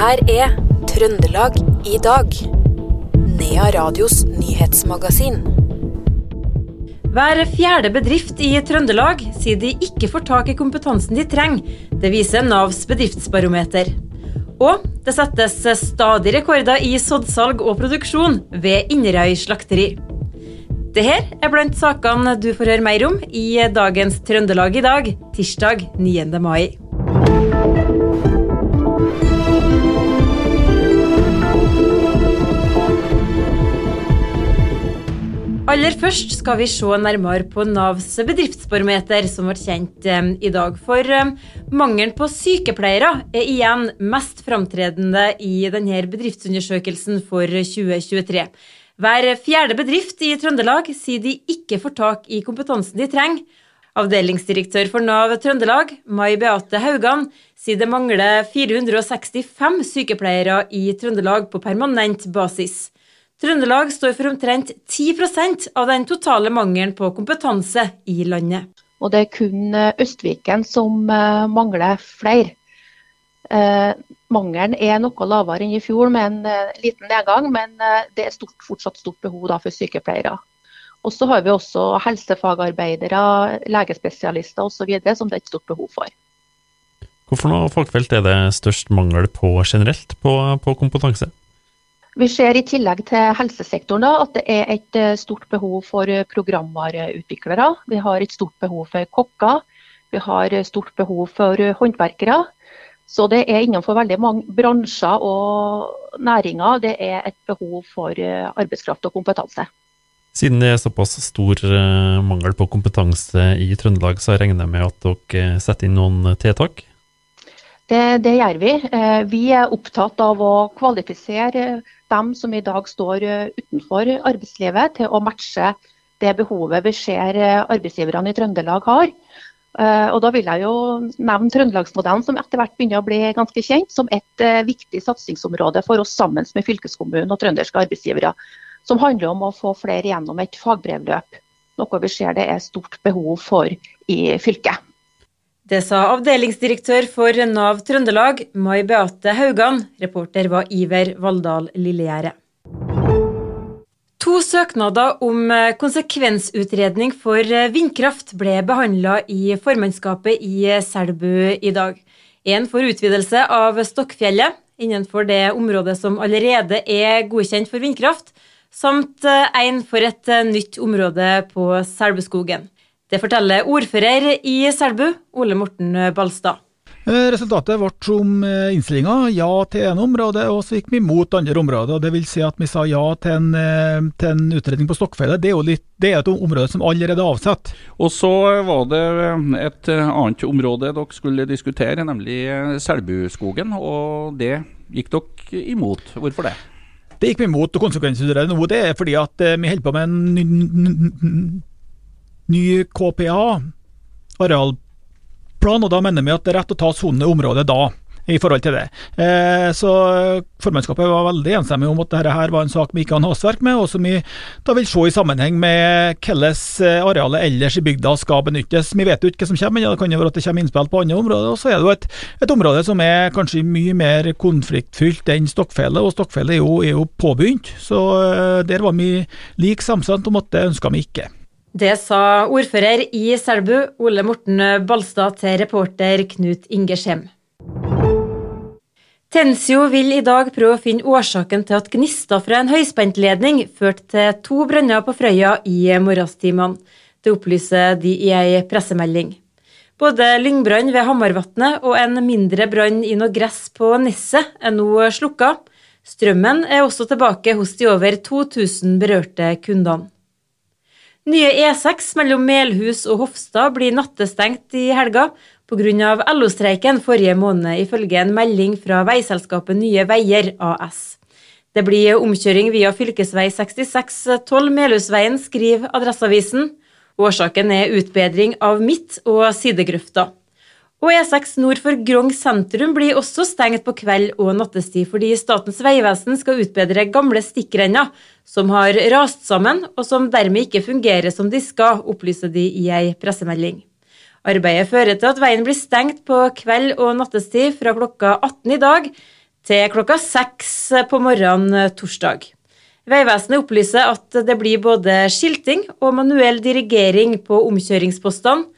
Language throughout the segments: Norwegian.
her er Trøndelag i dag. Nea Radios nyhetsmagasin. Hver fjerde bedrift i Trøndelag sier de ikke får tak i kompetansen de trenger. Det viser Navs bedriftsbarometer. Og det settes stadig rekorder i soddsalg og produksjon ved Inderøy slakteri. Dette er blant sakene du får høre mer om i dagens Trøndelag i dag, tirsdag 9. mai. Aller først skal vi se nærmere på Navs bedriftsbarometer, som ble kjent eh, i dag. For eh, mangelen på sykepleiere er igjen mest framtredende i denne bedriftsundersøkelsen for 2023. Hver fjerde bedrift i Trøndelag sier de ikke får tak i kompetansen de trenger. Avdelingsdirektør for Nav Trøndelag, Mai Beate Haugan, sier det mangler 465 sykepleiere i Trøndelag på permanent basis. Trøndelag står for omtrent 10% av den totale mangelen på kompetanse i landet. Og det er kun eh, Østviken som uh, mangler flere. Eh, mangelen er noe lavere enn i fjor, med en eh, liten nedgang, men det er stort, fortsatt stort behov da, for sykepleiere. Og så har vi også helsefagarbeidere, legespesialister osv. som det er et stort behov for. Hvorfor noe fagfelt er det størst mangel på generelt på, på kompetanse? Vi ser i tillegg til helsesektoren da, at det er et eh, stort behov for eh, programvareutviklere. Vi har et stort behov for kokker. Vi har et stort behov for eh, håndverkere. Så det er innenfor veldig mange bransjer og næringer det er et behov for arbeidskraft og kompetanse. Siden det er såpass stor mangel på kompetanse i Trøndelag, så regner jeg med at dere setter inn noen tiltak? Det, det gjør vi. Vi er opptatt av å kvalifisere dem som i dag står eh, utenfor arbeidslivet, til å matche det behovet vi ser eh, arbeidsgiverne i Trøndelag har. Eh, og Da vil jeg jo nevne Trøndelagsmodellen, som etter hvert begynner å bli ganske kjent, som et viktig satsingsområde for oss sammen med fylkeskommunen og trønderske arbeidsgivere. Som handler om å få flere gjennom et fagbrevløp. Noe vi ser det er stort behov for i fylket. Det sa avdelingsdirektør for Nav Trøndelag, Mai Beate Haugan. Reporter var Iver Valldal Lillegjerde. To søknader om eh, konsekvensutredning for eh, vindkraft ble behandla i formannskapet i eh, Selbu i dag. En for utvidelse av Stokkfjellet innenfor det området som allerede er godkjent for vindkraft, samt en for et nytt område på Selbuskogen. Det forteller ordfører i Selbu, Ole Morten Balstad. Eh, resultatet ble som eh, innstillinga, ja til ene området, og så gikk vi mot andre områder. Det vil si at vi sa ja til en, eh, til en utredning på Stokkfjellet. Det er jo litt, det er et område som allerede er avsatt. Og så var det et annet område dere skulle diskutere, nemlig Selbuskogen. Og det gikk dere imot. Hvorfor det? Det gikk vi imot og konsekvensutrede nå. Det er fordi at vi holder på med en ny KPA, arealplan, og da mener vi at det er rett å ta soneområdet da i forhold til det. Eh, så Formannskapet var veldig enstemmig om at dette her var en sak vi ikke har hastverk med, og som vi da vil se i sammenheng med hvordan eh, arealet ellers i bygda skal benyttes. Vi vet jo ikke hva som kommer, men det kan jo være at det kommer innspill på andre områder. Og så er det jo et, et område som er kanskje mye mer konfliktfylt enn Stokkfjellet, og Stokkfjellet er er jo påbegynt. Så eh, der var vi lik samstemt om at det ønska vi ikke. Det sa ordfører i Selbu, Ole Morten Balstad, til reporter Knut Inge Skjem. Tensio vil i dag prøve å finne årsaken til at gnister fra en høyspentledning førte til to branner på Frøya i morgenstimene. Det opplyser de i ei pressemelding. Både lyngbrann ved Hamarvatnet og en mindre brann i noe gress på Nesset er nå slukka. Strømmen er også tilbake hos de over 2000 berørte kundene. Nye E6 mellom Melhus og Hofstad blir nattestengt i helga pga. LO-streiken forrige måned, ifølge en melding fra veiselskapet Nye Veier AS. Det blir omkjøring via fv. 6612 Melhusveien, skriver Adresseavisen. Årsaken er utbedring av midt- og sidegrøfta. Og E6 nord for Grong sentrum blir også stengt på kveld og nattestid fordi Statens vegvesen skal utbedre gamle stikkrenner som har rast sammen, og som dermed ikke fungerer som de skal, opplyser de i ei pressemelding. Arbeidet fører til at veien blir stengt på kveld og nattestid fra klokka 18 i dag til klokka 6 på morgenen torsdag. Vegvesenet opplyser at det blir både skilting og manuell dirigering på omkjøringspostene.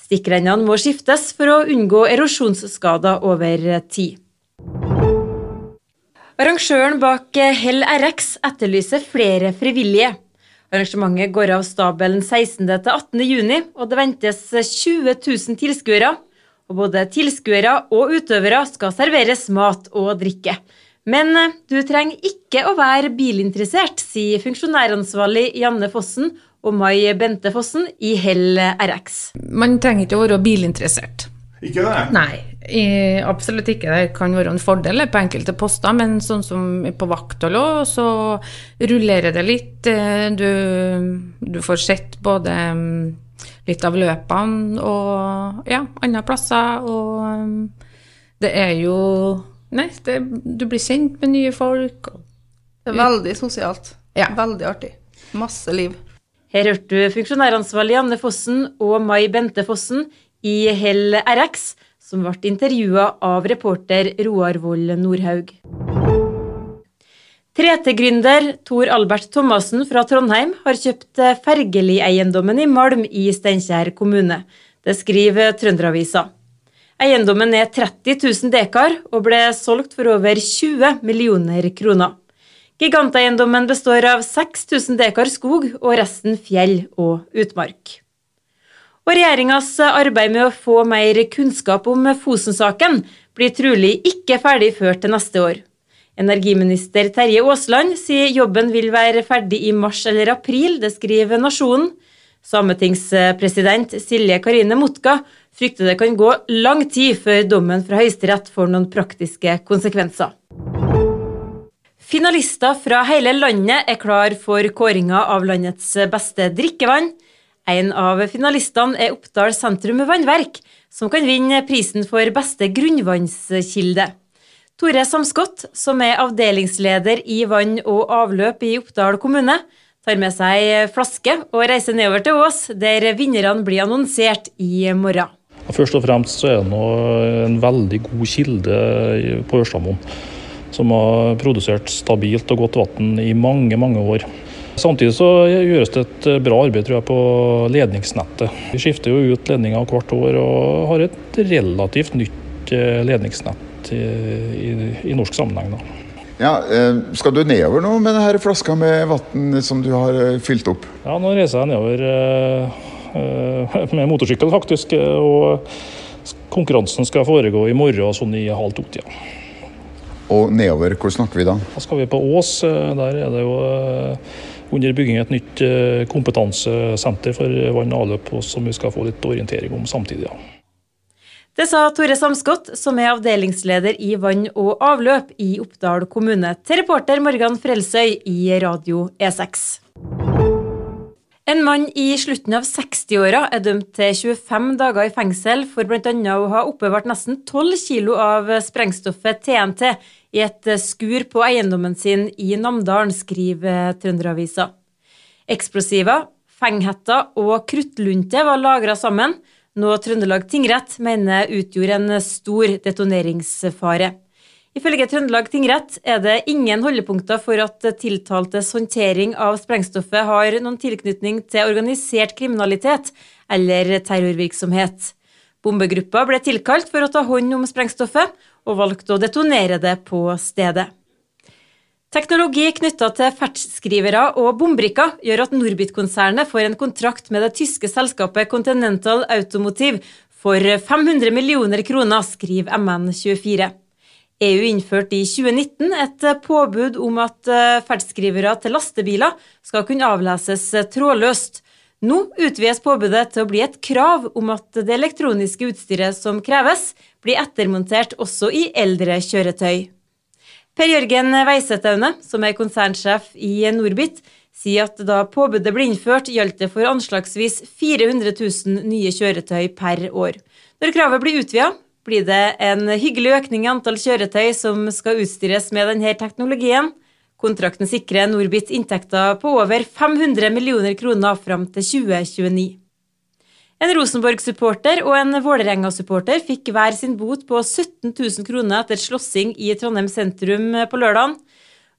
Stikkrennene må skiftes for å unngå erosjonsskader over tid. Arrangøren bak Hell RX etterlyser flere frivillige. Arrangementet går av stabelen 16. til 18. juni, og det ventes 20 000 tilskuere. Og både tilskuere og utøvere skal serveres mat og drikke. Men du trenger ikke å være bilinteressert, sier funksjonæransvarlig Janne Fossen og Mai Bente Fossen i Hell RX. Man trenger ikke å være bilinteressert. Ikke det? Nei, i, absolutt ikke. Det kan være en fordel på enkelte poster, men sånn som på vakthold òg, så rullerer det litt. Eh, du, du får sett både mm, litt av løpene og ja, andre plasser, og mm, det er jo Nei, det, du blir kjent med nye folk. Det er veldig sosialt. Ja. Veldig artig. Masse liv. Her hørte du funksjonæransvarlig Anne Fossen og Mai Bente Fossen i Hell RX, som ble intervjua av reporter Roar Vold Nordhaug. 3T-gründer Tor Albert Thomassen fra Trondheim har kjøpt Fergeli-eiendommen i Malm i Steinkjer kommune. Det skriver Trønderavisa. Eiendommen er 30 000 dekar og ble solgt for over 20 millioner kroner. Giganteiendommen består av 6000 dekar skog og resten fjell og utmark. Og regjeringas arbeid med å få mer kunnskap om Fosen-saken blir trolig ikke ferdig før til neste år. Energiminister Terje Aasland sier jobben vil være ferdig i mars eller april, det skriver Nasjonen. Sametingspresident Silje Karine Motka frykter det kan gå lang tid før dommen fra Høyesterett får noen praktiske konsekvenser. Finalister fra hele landet er klar for kåringa av landets beste drikkevann. En av finalistene er Oppdal sentrum vannverk, som kan vinne prisen for beste grunnvannskilde. Tore Samskott, som er avdelingsleder i vann og avløp i Oppdal kommune, tar med seg flaske og reiser nedover til Ås, der vinnerne blir annonsert i morgen. Først og fremst så er det en veldig god kilde på Ørstamoen, som har produsert stabilt og godt vann i mange, mange år. Samtidig så gjøres det et bra arbeid tror jeg, på ledningsnettet. Vi skifter jo ut ledninger hvert år og har et relativt nytt ledningsnett i, i, i norsk sammenheng. Da. Ja, Skal du nedover nå med denne flaska med vann som du har fylt opp? Ja, nå reiser jeg nedover med motorsykkel, faktisk. Og konkurransen skal foregå i morgen sånn i halv to-tida. Og nedover, hvor snakker vi da? Da skal vi på Ås. Der er det jo under bygging et nytt kompetansesenter for vann og avløp som vi skal få litt orientering om samtidig. Ja. Det sa Tore Samskott, som er avdelingsleder i vann og avløp i Oppdal kommune, til reporter Morgan Frelsøy i Radio E6. En mann i slutten av 60-åra er dømt til 25 dager i fengsel for bl.a. å ha oppbevart nesten 12 kilo av sprengstoffet TNT i et skur på eiendommen sin i Namdalen, skriver Trønderavisa. Eksplosiver, fenghetter og kruttlunte var lagra sammen, noe Trøndelag tingrett mener utgjorde en stor detoneringsfare. Ifølge Trøndelag tingrett er det ingen holdepunkter for at tiltaltes håndtering av sprengstoffet har noen tilknytning til organisert kriminalitet eller terrorvirksomhet. Bombegruppa ble tilkalt for å ta hånd om sprengstoffet, og valgte å detonere det på stedet. Teknologi knytta til ferdskrivere og bombrikker gjør at Norbit-konsernet får en kontrakt med det tyske selskapet Continental Automotive for 500 millioner kroner, skriver MN24. EU innførte i 2019 et påbud om at ferdskrivere til lastebiler skal kunne avleses trådløst. Nå utvides påbudet til å bli et krav om at det elektroniske utstyret som kreves, blir ettermontert også i eldre kjøretøy. Per Jørgen Veisetaune, som er konsernsjef i Norbit, sier at da påbudet ble innført, gjaldt det for anslagsvis 400 000 nye kjøretøy per år. Når kravet blir utvida, blir det en hyggelig økning i antall kjøretøy som skal utstyres med denne teknologien. Kontrakten sikrer Norbit inntekter på over 500 millioner kroner fram til 2029. En Rosenborg-supporter og en Vålerenga-supporter fikk hver sin bot på 17 000 kroner etter slåssing i Trondheim sentrum på lørdag.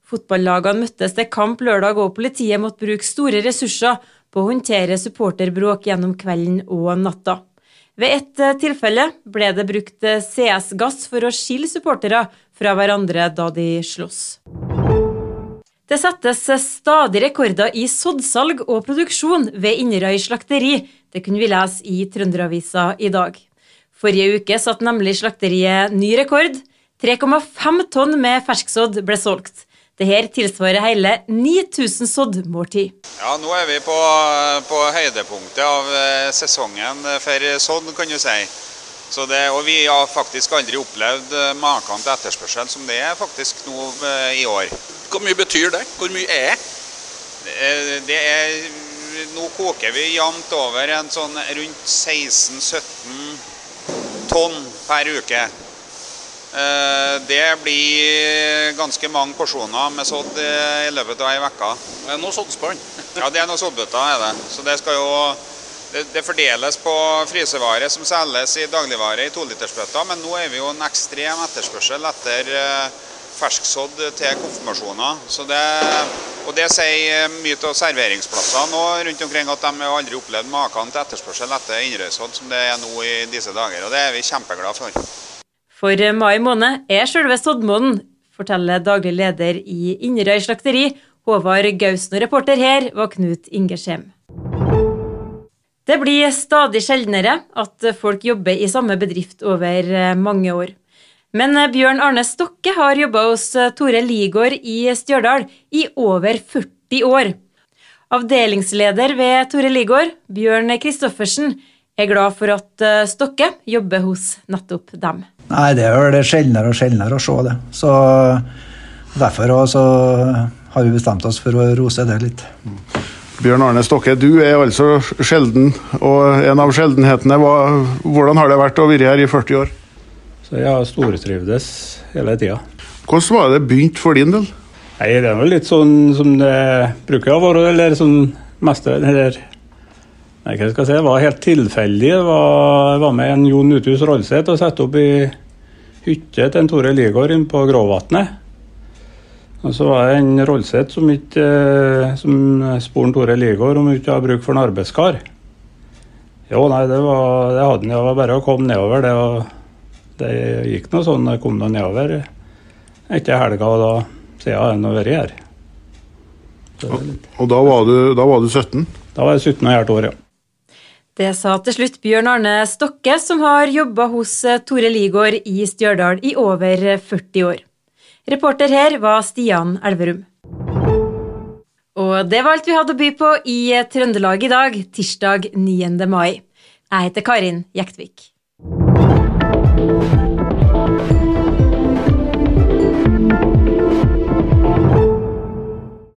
Fotballagene møttes til kamp lørdag, og politiet måtte bruke store ressurser på å håndtere supporterbråk gjennom kvelden og natta. Ved et eh, tilfelle ble det brukt eh, CS-gass for å skille supportere fra hverandre da de sloss. Det settes stadig rekorder i soddsalg og produksjon ved Inderøy slakteri. Det kunne vi lese i Trønderavisa i dag. Forrige uke satte nemlig slakteriet ny rekord. 3,5 tonn med fersksodd ble solgt. Dette tilsvarer hele 9000 soddmåltid. Ja, nå er vi på, på høydepunktet av eh, sesongen for sodd, kan du si. Det, og vi har faktisk aldri opplevd eh, maken til etterspørsel som det er faktisk nå eh, i år. Hvor mye betyr det? Hvor mye er det? Det er Nå koker vi jevnt over en sånn rundt 16-17 tonn per uke. Eh, det blir ganske mange porsjoner med sodd i løpet av ei uke. Det er noe såddspann? ja, det er noe såddbøtter, er det. Så det skal jo det, det fordeles på frysevare som selges i dagligvare i tolitersbøtter, men nå er vi jo en ekstrem etterspørsel etter uh, fersksodd til konfirmasjoner. Det, og det sier mye av serveringsplasser nå rundt omkring at de har aldri opplevd maken til etterspørsel etter Inderøysodd som det er nå i disse dager. Og det er vi kjempeglade for. For mai måned er selve soddmåneden, forteller daglig leder i Inderøy slakteri, Håvard Gausen. Og reporter her var Knut Ingersheim. Det blir stadig sjeldnere at folk jobber i samme bedrift over eh, mange år. Men eh, Bjørn Arne Stokke har jobba hos eh, Tore Ligård i Stjørdal i over 40 år. Avdelingsleder ved Tore Ligård, Bjørn Kristoffersen, er glad for at Stokke jobber hos nettopp dem. Nei, det er vel sjeldnere og sjeldnere å se det. Så Derfor også har vi bestemt oss for å rose det litt. Bjørn Arne Stokke, du er altså sjelden, og en av sjeldenhetene. Hvordan har det vært å være her i 40 år? Så Jeg har stortrivdes hele tida. Hvordan var det begynt for din del? Nei, Det er vel litt sånn som det bruker å være, eller sånn meste eller Nei, hva skal jeg si, Det var helt tilfeldig. Jeg var, var med en Jon Uthus Rolseth og satte opp i hytte til en Tore Ligård inne på Gråvatnet. Og så var det en Rolseth som, ikke, eh, som spurte Tore Ligård om hun ikke hadde bruk for en arbeidskar. Jo, nei, det, var, det hadde han. Det var bare å komme nedover. Det, var, det gikk noe sånn. Jeg kom da nedover etter helga, og da siden har jeg vært her. Og, og da, var du, da var du 17? Da var jeg 17 og et år, ja. Det sa til slutt Bjørn Arne Stokke, som har jobba hos eh, Tore Ligård i Stjørdal i over 40 år. Reporter her var Stian Elverum. Og det var alt vi hadde å by på i Trøndelag i dag, tirsdag 9. mai. Jeg heter Karin Jektvik.